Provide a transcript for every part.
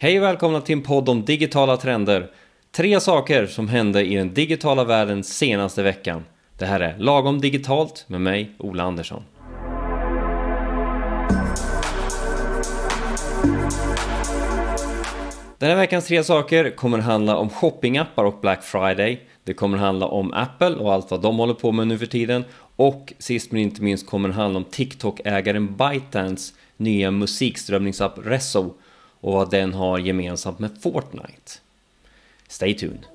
Hej och välkomna till en podd om digitala trender. Tre saker som hände i den digitala världen senaste veckan. Det här är Lagom Digitalt med mig, Ola Andersson. Den här veckans tre saker kommer handla om shoppingappar och Black Friday. Det kommer handla om Apple och allt vad de håller på med nu för tiden. Och sist men inte minst kommer det handla om TikTok-ägaren ByteDance nya musikströmningsapp Resso och vad den har gemensamt med Fortnite. Stay tuned!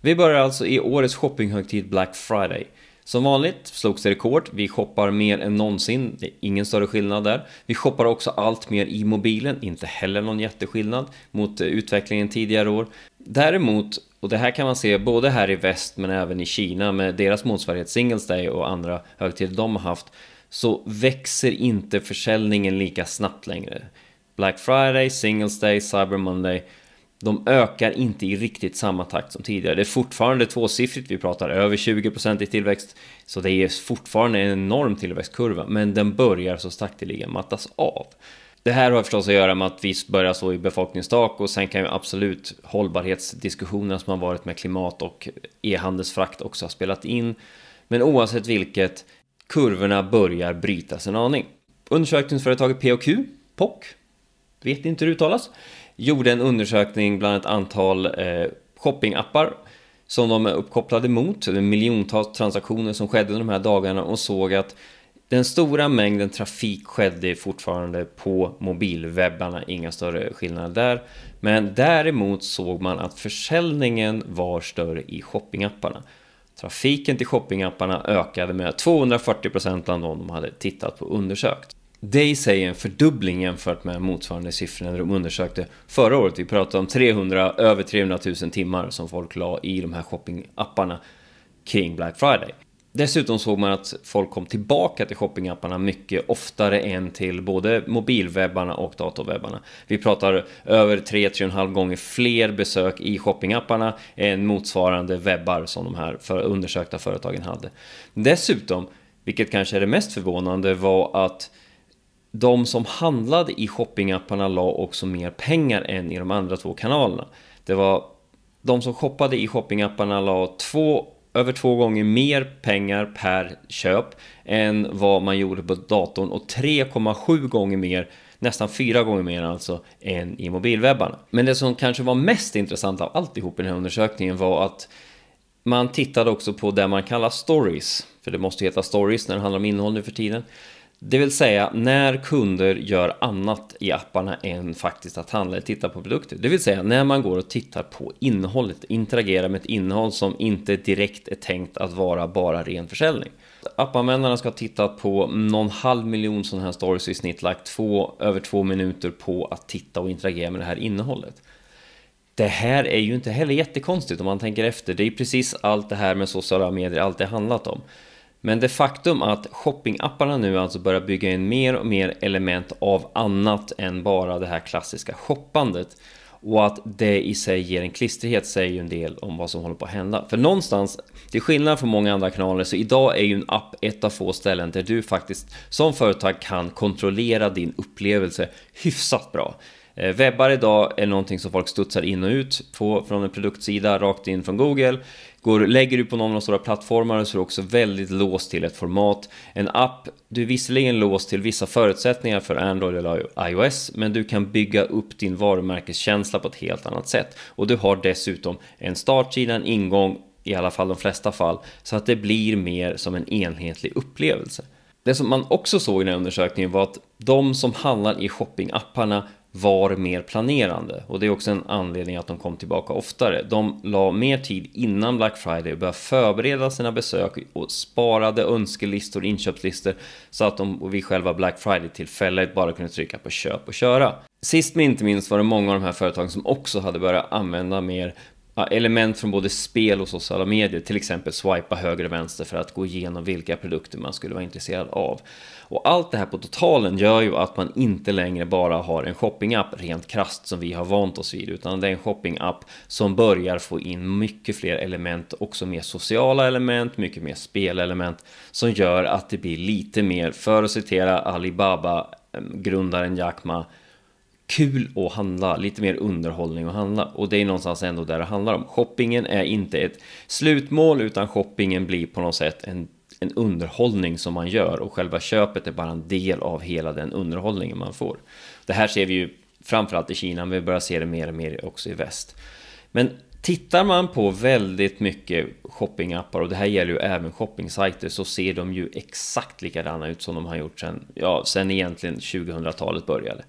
Vi börjar alltså i årets shoppinghögtid Black Friday. Som vanligt slogs det rekord, vi shoppar mer än någonsin, det är ingen större skillnad där. Vi shoppar också allt mer i mobilen, inte heller någon jätteskillnad mot eh, utvecklingen tidigare år. Däremot, och det här kan man se både här i väst men även i Kina med deras motsvarighet Singles Day och andra högtider de har haft, så växer inte försäljningen lika snabbt längre. Black Friday, Singles Day, Cyber Monday de ökar inte i riktigt samma takt som tidigare. Det är fortfarande tvåsiffrigt, vi pratar över 20% i tillväxt. Så det är fortfarande en enorm tillväxtkurva, men den börjar så sakteliga mattas av. Det här har förstås att göra med att vi börjar så i befolkningstak och sen kan ju absolut hållbarhetsdiskussionerna som har varit med klimat och e-handelsfrakt också ha spelat in. Men oavsett vilket, kurvorna börjar brytas en aning. Undersökningsföretaget POQ, POC, vet inte hur det uttalas, gjorde en undersökning bland ett antal eh, shoppingappar som de är uppkopplade mot, miljontals transaktioner som skedde under de här dagarna och såg att den stora mängden trafik skedde fortfarande på mobilwebbarna, inga större skillnader där. Men däremot såg man att försäljningen var större i shoppingapparna. Trafiken till shoppingapparna ökade med 240% bland de de hade tittat på och undersökt. Det i sig är en fördubbling jämfört med motsvarande siffror när de undersökte förra året. Vi pratade om 300, över 300 000 timmar som folk la i de här shoppingapparna kring Black Friday. Dessutom såg man att folk kom tillbaka till shoppingapparna mycket oftare än till både mobilwebbarna och datorwebbarna. Vi pratar över 3-3,5 gånger fler besök i shoppingapparna än motsvarande webbar som de här för undersökta företagen hade. Dessutom, vilket kanske är det mest förvånande, var att de som handlade i shoppingapparna la också mer pengar än i de andra två kanalerna. Det var de som shoppade i shoppingapparna la två, över två gånger mer pengar per köp än vad man gjorde på datorn och 3,7 gånger mer nästan fyra gånger mer alltså än i mobilwebbarna. Men det som kanske var mest intressant av alltihop i den här undersökningen var att man tittade också på det man kallar stories, för det måste heta stories när det handlar om innehåll nu för tiden. Det vill säga när kunder gör annat i apparna än faktiskt att handla eller titta på produkter. Det vill säga när man går och tittar på innehållet, interagerar med ett innehåll som inte direkt är tänkt att vara bara ren försäljning. Appanvändarna ska ha tittat på någon halv miljon sådana här stories i snitt, lagt två, över två minuter på att titta och interagera med det här innehållet. Det här är ju inte heller jättekonstigt om man tänker efter. Det är precis allt det här med sociala medier alltid handlat om. Men det faktum att shoppingapparna nu alltså börjar bygga in mer och mer element av annat än bara det här klassiska shoppandet och att det i sig ger en klistrighet säger ju en del om vad som håller på att hända. För någonstans, till skillnad från många andra kanaler, så idag är ju en app ett av få ställen där du faktiskt som företag kan kontrollera din upplevelse hyfsat bra. Eh, webbar idag är någonting som folk studsar in och ut på, från en produktsida rakt in från Google. Går, lägger du på någon av de stora plattformarna så är du också väldigt låst till ett format. En app, du är visserligen låst till vissa förutsättningar för Android eller iOS, men du kan bygga upp din varumärkeskänsla på ett helt annat sätt. Och du har dessutom en startsida, en ingång, i alla fall de flesta fall, så att det blir mer som en enhetlig upplevelse. Det som man också såg i den här undersökningen var att de som handlar i shoppingapparna var mer planerande och det är också en anledning att de kom tillbaka oftare. De la mer tid innan Black Friday och började förbereda sina besök och sparade önskelistor och inköpslistor så att de vid själva Black Friday-tillfället bara kunde trycka på köp och köra. Sist men inte minst var det många av de här företagen som också hade börjat använda mer element från både spel och sociala medier, till exempel swipa höger och vänster för att gå igenom vilka produkter man skulle vara intresserad av. Och allt det här på totalen gör ju att man inte längre bara har en shoppingapp rent krast som vi har vant oss vid, utan det är en shoppingapp som börjar få in mycket fler element, också mer sociala element, mycket mer spelelement, som gör att det blir lite mer, för att citera Alibaba eh, grundaren Jack Ma kul att handla, lite mer underhållning att handla. Och det är någonstans ändå där det handlar om. Shoppingen är inte ett slutmål, utan shoppingen blir på något sätt en, en underhållning som man gör. Och själva köpet är bara en del av hela den underhållningen man får. Det här ser vi ju framförallt i Kina, men vi börjar se det mer och mer också i väst. Men Tittar man på väldigt mycket shoppingappar och det här gäller ju även shoppingsajter så ser de ju exakt likadana ut som de har gjort sen, ja, sen egentligen 2000-talet började.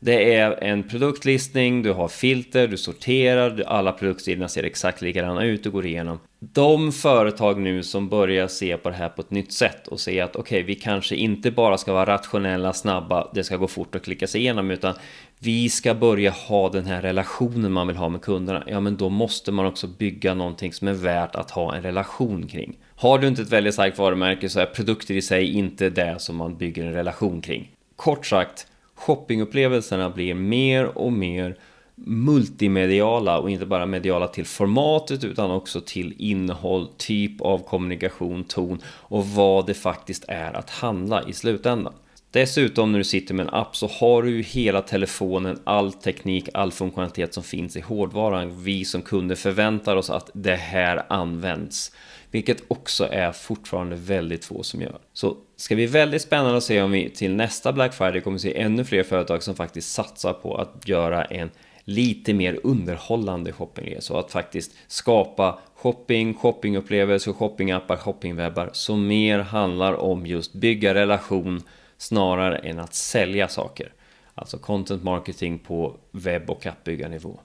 Det är en produktlistning, du har filter, du sorterar, alla produktsidorna ser exakt likadana ut, du går igenom. De företag nu som börjar se på det här på ett nytt sätt och se att okej, okay, vi kanske inte bara ska vara rationella, snabba, det ska gå fort att klicka sig igenom, utan vi ska börja ha den här relationen man vill ha med kunderna. Ja, men då måste man också bygga någonting som är värt att ha en relation kring. Har du inte ett väldigt starkt varumärke så är produkter i sig inte det som man bygger en relation kring. Kort sagt, shoppingupplevelserna blir mer och mer multimediala och inte bara mediala till formatet utan också till innehåll, typ av kommunikation, ton och vad det faktiskt är att handla i slutändan. Dessutom när du sitter med en app så har du ju hela telefonen, all teknik, all funktionalitet som finns i hårdvaran. Vi som kunder förväntar oss att det här används. Vilket också är fortfarande väldigt få som gör. Så ska bli väldigt spännande att se om vi till nästa Black Friday kommer se ännu fler företag som faktiskt satsar på att göra en lite mer underhållande shoppingresa och att faktiskt skapa shopping, shoppingupplevelser, shoppingappar, shoppingwebbar som mer handlar om just bygga relation snarare än att sälja saker. Alltså content marketing på webb och appbyggarnivå.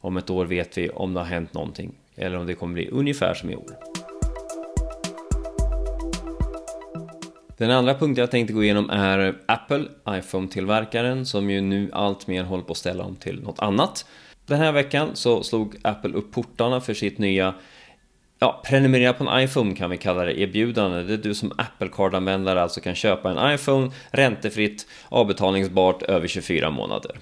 Om ett år vet vi om det har hänt någonting eller om det kommer bli ungefär som i år. Den andra punkten jag tänkte gå igenom är Apple, iPhone-tillverkaren, som ju nu allt mer håller på att ställa om till något annat. Den här veckan så slog Apple upp portarna för sitt nya Ja, prenumerera på en iPhone kan vi kalla det erbjudande. Det är du som Apple Card-användare alltså kan köpa en iPhone räntefritt, avbetalningsbart över 24 månader.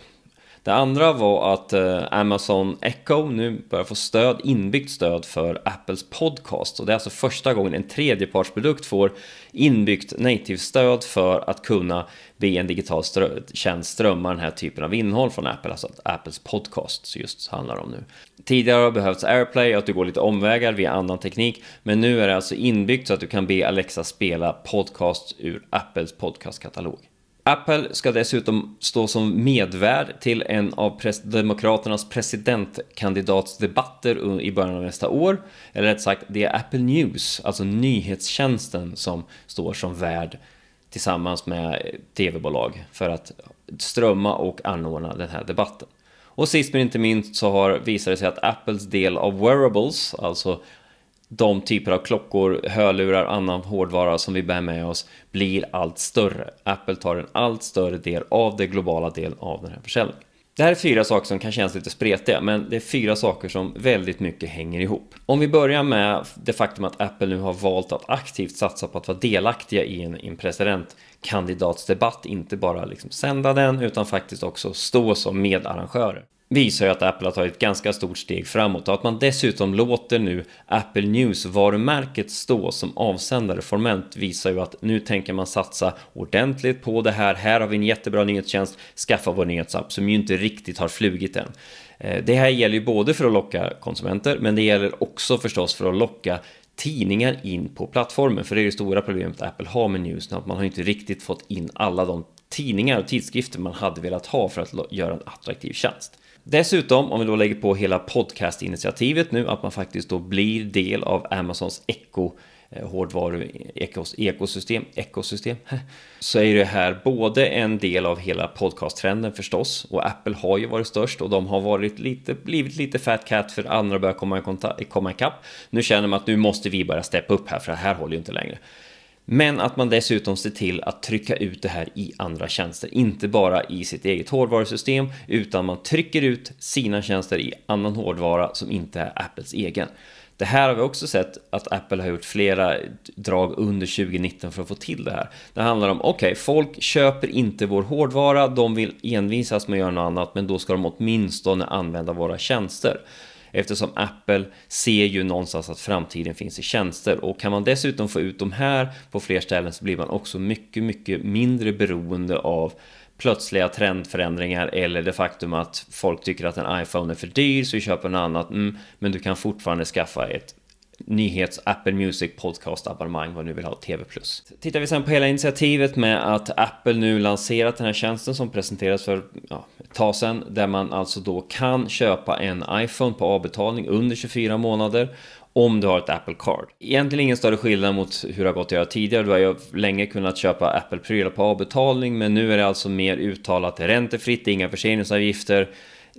Det andra var att eh, Amazon Echo nu börjar få stöd, inbyggt stöd för Apples podcast. Och det är alltså första gången en tredjepartsprodukt får inbyggt native-stöd för att kunna be en digital strö tjänst strömma den här typen av innehåll från Apple, alltså att Apples podcast just handlar om nu. Tidigare har behövts AirPlay, att du går lite omvägar via annan teknik, men nu är det alltså inbyggt så att du kan be Alexa spela podcast ur Apples podcastkatalog. Apple ska dessutom stå som medvärd till en av pres Demokraternas presidentkandidatsdebatter i början av nästa år. Eller rätt sagt, det är Apple News, alltså nyhetstjänsten, som står som värd tillsammans med tv-bolag för att strömma och anordna den här debatten. Och sist men inte minst så har visar det sig att Apples del av wearables, alltså de typer av klockor, hörlurar, annan hårdvara som vi bär med oss blir allt större. Apple tar en allt större del av den globala delen av den här försäljningen. Det här är fyra saker som kan kännas lite spretiga, men det är fyra saker som väldigt mycket hänger ihop. Om vi börjar med det faktum att Apple nu har valt att aktivt satsa på att vara delaktiga i en, en presidentkandidatsdebatt, inte bara liksom sända den, utan faktiskt också stå som medarrangörer visar ju att Apple har tagit ett ganska stort steg framåt och att man dessutom låter nu Apple News-varumärket stå som avsändare formellt visar ju att nu tänker man satsa ordentligt på det här. Här har vi en jättebra nyhetstjänst, skaffa vår nyhetsapp som ju inte riktigt har flugit än. Eh, det här gäller ju både för att locka konsumenter, men det gäller också förstås för att locka tidningar in på plattformen. För det är det stora problemet Apple har med News, att man har inte riktigt fått in alla de tidningar och tidskrifter man hade velat ha för att göra en attraktiv tjänst. Dessutom, om vi då lägger på hela podcastinitiativet nu, att man faktiskt då blir del av Amazons Echo eh, hårdvaru ekosystem, ekosystem, så är det här både en del av hela podcast-trenden förstås och Apple har ju varit störst och de har varit lite, blivit lite fat cat för andra börjar komma, komma ikapp. Nu känner man att nu måste vi börja steppa upp här för det här håller ju inte längre. Men att man dessutom ser till att trycka ut det här i andra tjänster, inte bara i sitt eget hårdvarusystem, utan man trycker ut sina tjänster i annan hårdvara som inte är Apples egen. Det här har vi också sett att Apple har gjort flera drag under 2019 för att få till det här. Det handlar om, okej, okay, folk köper inte vår hårdvara, de vill envisas med att göra något annat, men då ska de åtminstone använda våra tjänster. Eftersom Apple ser ju någonstans att framtiden finns i tjänster och kan man dessutom få ut de här på fler ställen så blir man också mycket, mycket mindre beroende av plötsliga trendförändringar eller det faktum att folk tycker att en iPhone är för dyr så vi köper en annan. Mm, men du kan fortfarande skaffa ett nyhets Apple Music podcast abonnemang vad du vill ha TV+. Tittar vi sen på hela initiativet med att Apple nu lanserat den här tjänsten som presenterades för ja, ett tag sedan där man alltså då kan köpa en iPhone på avbetalning under 24 månader om du har ett Apple Card. Egentligen ingen större skillnad mot hur det har gått att göra tidigare. Du har ju länge kunnat köpa Apple-prylar på avbetalning men nu är det alltså mer uttalat räntefritt, inga förseningsavgifter.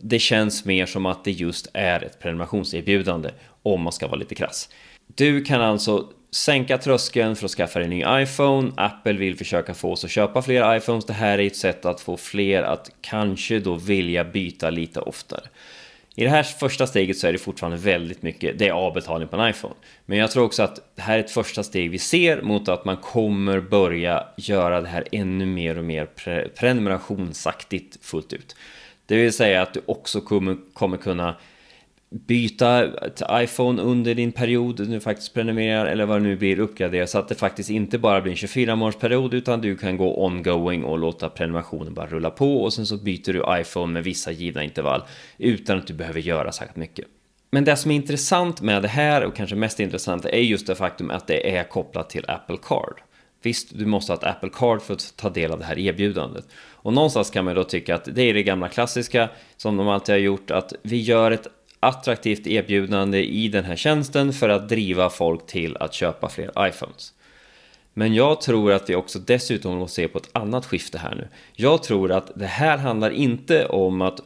Det känns mer som att det just är ett prenumerationserbjudande om man ska vara lite krass. Du kan alltså sänka tröskeln för att skaffa dig en ny iPhone. Apple vill försöka få oss att köpa fler iPhones. Det här är ett sätt att få fler att kanske då vilja byta lite oftare. I det här första steget så är det fortfarande väldigt mycket, det är avbetalning på en iPhone. Men jag tror också att det här är ett första steg vi ser mot att man kommer börja göra det här ännu mer och mer pre prenumerationsaktigt fullt ut. Det vill säga att du också kommer, kommer kunna byta till iPhone under din period du faktiskt prenumererar eller vad det nu blir uppgradera så att det faktiskt inte bara blir en 24 månadersperiod utan du kan gå ongoing och låta prenumerationen bara rulla på och sen så byter du iPhone med vissa givna intervall utan att du behöver göra särskilt mycket. Men det som är intressant med det här och kanske mest intressant är just det faktum att det är kopplat till Apple Card. Visst, du måste ha ett Apple Card för att ta del av det här erbjudandet. Och någonstans kan man då tycka att det är det gamla klassiska som de alltid har gjort, att vi gör ett attraktivt erbjudande i den här tjänsten för att driva folk till att köpa fler iPhones. Men jag tror att vi också dessutom måste se på ett annat skifte här nu. Jag tror att det här handlar inte om att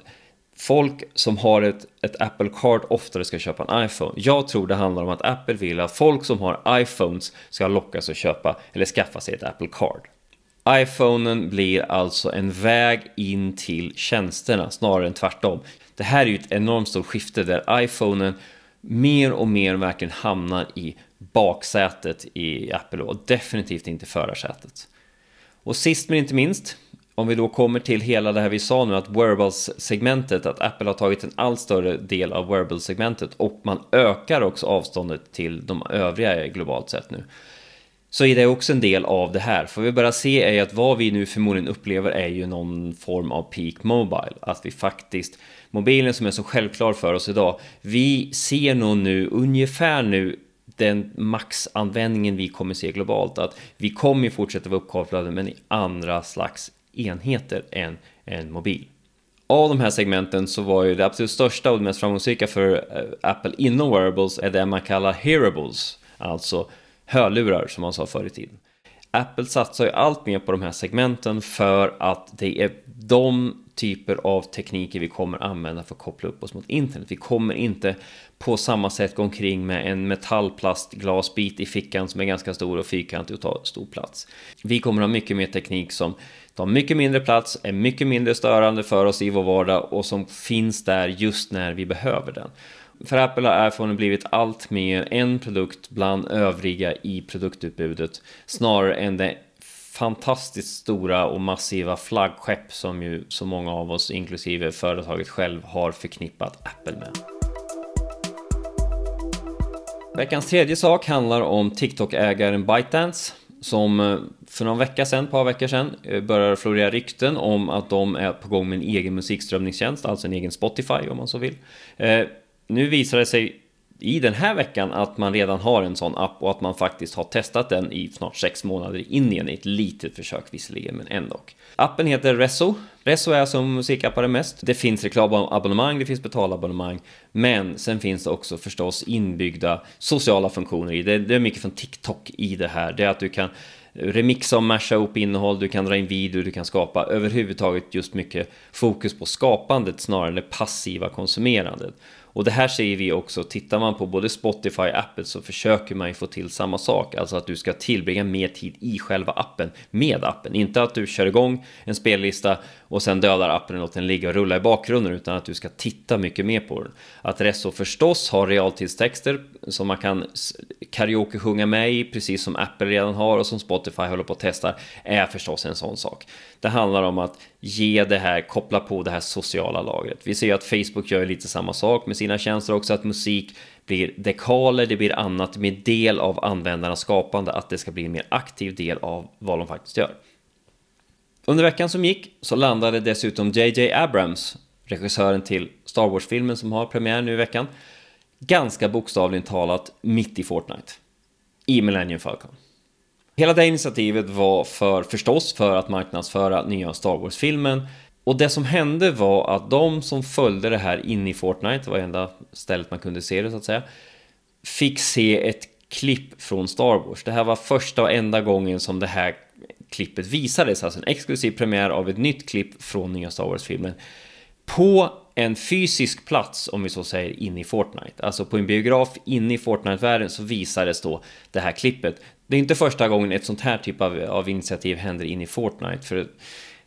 folk som har ett, ett Apple Card oftare ska köpa en iPhone. Jag tror det handlar om att Apple vill att folk som har iPhones ska lockas att köpa eller skaffa sig ett Apple Card. iPhonen blir alltså en väg in till tjänsterna snarare än tvärtom. Det här är ju ett enormt stort skifte där iPhonen mer och mer verkligen hamnar i baksätet i Apple och definitivt inte förarsätet. Och sist men inte minst, om vi då kommer till hela det här vi sa nu att wearables-segmentet, att Apple har tagit en allt större del av wearables-segmentet och man ökar också avståndet till de övriga globalt sett nu. Så är det också en del av det här. För vi bara se är ju att vad vi nu förmodligen upplever är ju någon form av peak mobile. Att vi faktiskt mobilen som är så självklar för oss idag. Vi ser nog nu ungefär nu den maxanvändningen vi kommer se globalt. Att vi kommer fortsätta vara uppkopplade men i andra slags enheter än en mobil. Av de här segmenten så var ju det absolut största och det mest framgångsrika för eh, Apple inom wearables är det man kallar hearables. Alltså hörlurar som man sa förr i tiden. Apple satsar ju allt mer på de här segmenten för att det är de typer av tekniker vi kommer använda för att koppla upp oss mot internet. Vi kommer inte på samma sätt gå omkring med en metallplastglasbit i fickan som är ganska stor och fyrkantig och tar stor plats. Vi kommer ha mycket mer teknik som tar mycket mindre plats, är mycket mindre störande för oss i vår vardag och som finns där just när vi behöver den. För Apple har iPhone blivit allt mer en produkt bland övriga i produktutbudet snarare än det fantastiskt stora och massiva flaggskepp som ju så många av oss, inklusive företaget själv, har förknippat Apple med. Veckans tredje sak handlar om TikTok-ägaren ByteDance som eh, för någon vecka sedan, ett par veckor sedan, eh, började florera rykten om att de är på gång med en egen musikströmningstjänst, alltså en egen Spotify om man så vill. Eh, nu visar det sig i den här veckan att man redan har en sån app och att man faktiskt har testat den i snart sex månader i Indien i ett litet försök visserligen, men ändå. Appen heter Reso. Reso är som musikappar mest. Det finns reklamabonnemang, det finns betalabonnemang, men sen finns det också förstås inbyggda sociala funktioner i det. Det är mycket från TikTok i det här. Det är att du kan remixa och masha upp innehåll, du kan dra in video, du kan skapa överhuvudtaget just mycket fokus på skapandet snarare än det passiva konsumerandet. Och det här säger vi också, tittar man på både Spotify och Apple så försöker man ju få till samma sak, alltså att du ska tillbringa mer tid i själva appen med appen. Inte att du kör igång en spellista och sen dödar appen och låter den ligga och rulla i bakgrunden utan att du ska titta mycket mer på den. Att Resso förstås har realtidstexter som man kan karaoke sjunga med i precis som Apple redan har och som Spotify håller på att testa är förstås en sån sak. Det handlar om att ge det här, koppla på det här sociala lagret. Vi ser ju att Facebook gör lite samma sak med sina tjänster också, att musik blir dekaler, det blir annat, med del av användarnas skapande, att det ska bli en mer aktiv del av vad de faktiskt gör. Under veckan som gick så landade dessutom JJ Abrams, regissören till Star Wars-filmen som har premiär nu i veckan, ganska bokstavligt talat mitt i Fortnite. I Millennium Falcon. Hela det initiativet var för, förstås, för att marknadsföra nya Star Wars-filmen. Och det som hände var att de som följde det här in i Fortnite, det var enda stället man kunde se det så att säga, fick se ett klipp från Star Wars. Det här var första och enda gången som det här klippet visades, alltså en exklusiv premiär av ett nytt klipp från nya Star Wars-filmen. På en fysisk plats, om vi så säger, inne i Fortnite. Alltså på en biograf inne i Fortnite-världen så visades då det här klippet. Det är inte första gången ett sånt här typ av, av initiativ händer inne i Fortnite. För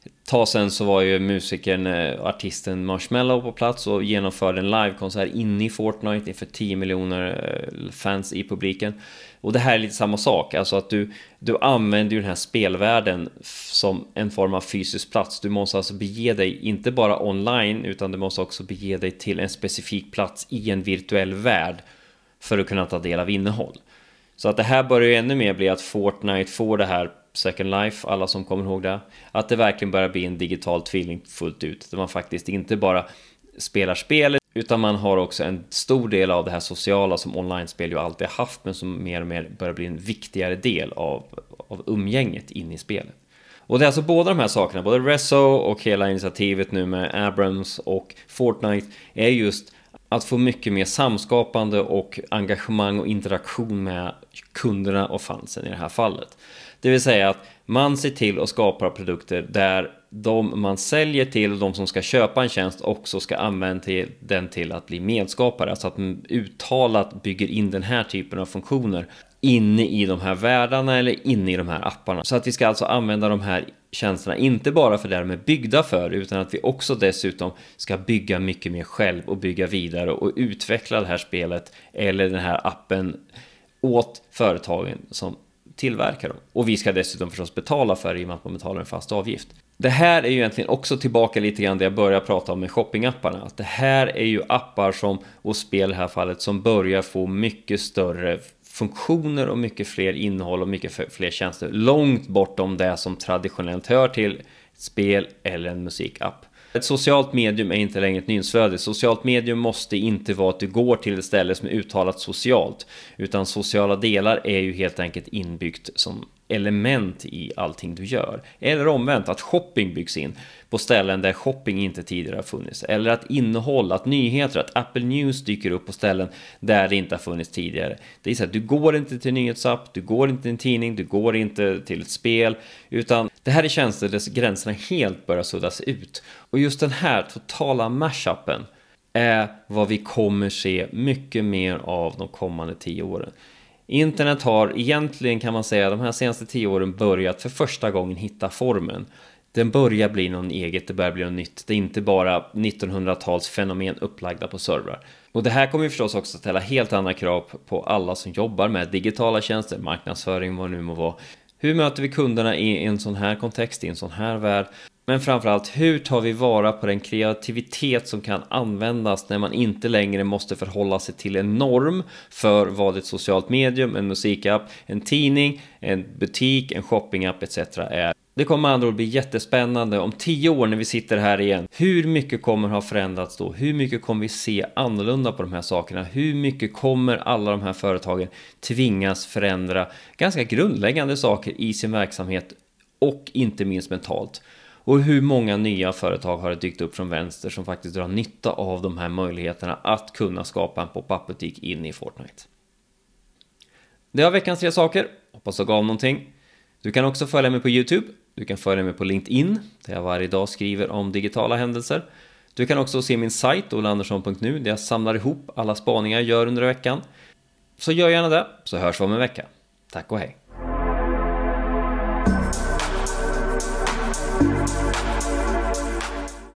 ett tag sen så var ju musikern, eh, artisten Marshmello på plats och genomförde en livekonsert inne i Fortnite inför 10 miljoner eh, fans i publiken. Och det här är lite samma sak, alltså att du, du använder ju den här spelvärlden som en form av fysisk plats. Du måste alltså bege dig, inte bara online, utan du måste också bege dig till en specifik plats i en virtuell värld för att kunna ta del av innehåll. Så att det här börjar ju ännu mer bli att Fortnite får det här Second Life, alla som kommer ihåg det. Att det verkligen börjar bli en digital tvilling fullt ut. Där man faktiskt inte bara spelar spelet utan man har också en stor del av det här sociala som online-spel ju alltid haft men som mer och mer börjar bli en viktigare del av, av umgänget in i spelet. Och det är alltså båda de här sakerna, både Reso och hela initiativet nu med Abrams och Fortnite är just att få mycket mer samskapande och engagemang och interaktion med kunderna och fansen i det här fallet. Det vill säga att man ser till att skapa produkter där de man säljer till och de som ska köpa en tjänst också ska använda den till att bli medskapare. Alltså att man uttalat bygger in den här typen av funktioner inne i de här världarna eller inne i de här apparna. Så att vi ska alltså använda de här tjänsterna, inte bara för det de är byggda för, utan att vi också dessutom ska bygga mycket mer själv och bygga vidare och utveckla det här spelet eller den här appen åt företagen som tillverka dem. Och vi ska dessutom förstås betala för det i och med att man betalar en fast avgift. Det här är ju egentligen också tillbaka lite grann det jag började prata om med shoppingapparna. Att det här är ju appar som, och spel i det här fallet, som börjar få mycket större funktioner och mycket fler innehåll och mycket fler tjänster. Långt bortom det som traditionellt hör till ett spel eller en musikapp. Ett socialt medium är inte längre ett nyhetsflöde. Socialt medium måste inte vara att du går till ett ställe som är uttalat socialt. Utan sociala delar är ju helt enkelt inbyggt som element i allting du gör. Eller omvänt, att shopping byggs in på ställen där shopping inte tidigare har funnits. Eller att innehåll, att nyheter, att Apple News dyker upp på ställen där det inte har funnits tidigare. Det är så att du går inte till en nyhetsapp, du går inte till en tidning, du går inte till ett spel, utan det här är tjänster där gränserna helt börjar suddas ut. Och just den här totala mashupen är vad vi kommer se mycket mer av de kommande tio åren. Internet har egentligen kan man säga de här senaste tio åren börjat för första gången hitta formen. Den börjar bli någon eget, det börjar bli något nytt. Det är inte bara 1900-tals fenomen upplagda på servrar. Och det här kommer ju förstås också ställa helt andra krav på alla som jobbar med digitala tjänster, marknadsföring, vad det nu må vara. Hur möter vi kunderna i en sån här kontext, i en sån här värld? Men framförallt, hur tar vi vara på den kreativitet som kan användas när man inte längre måste förhålla sig till en norm för vad ett socialt medium, en musikapp, en tidning, en butik, en shoppingapp etc. är. Det kommer med andra ord bli jättespännande om tio år när vi sitter här igen. Hur mycket kommer ha förändrats då? Hur mycket kommer vi se annorlunda på de här sakerna? Hur mycket kommer alla de här företagen tvingas förändra ganska grundläggande saker i sin verksamhet och inte minst mentalt? Och hur många nya företag har det dykt upp från vänster som faktiskt drar nytta av de här möjligheterna att kunna skapa en pop-up butik in i Fortnite. Det var veckans tre saker. Hoppas det gav någonting. Du kan också följa mig på YouTube. Du kan följa mig på LinkedIn där jag varje dag skriver om digitala händelser. Du kan också se min sajt olandersson.nu där jag samlar ihop alla spaningar jag gör under veckan. Så gör gärna det, så hörs vi om en vecka. Tack och hej!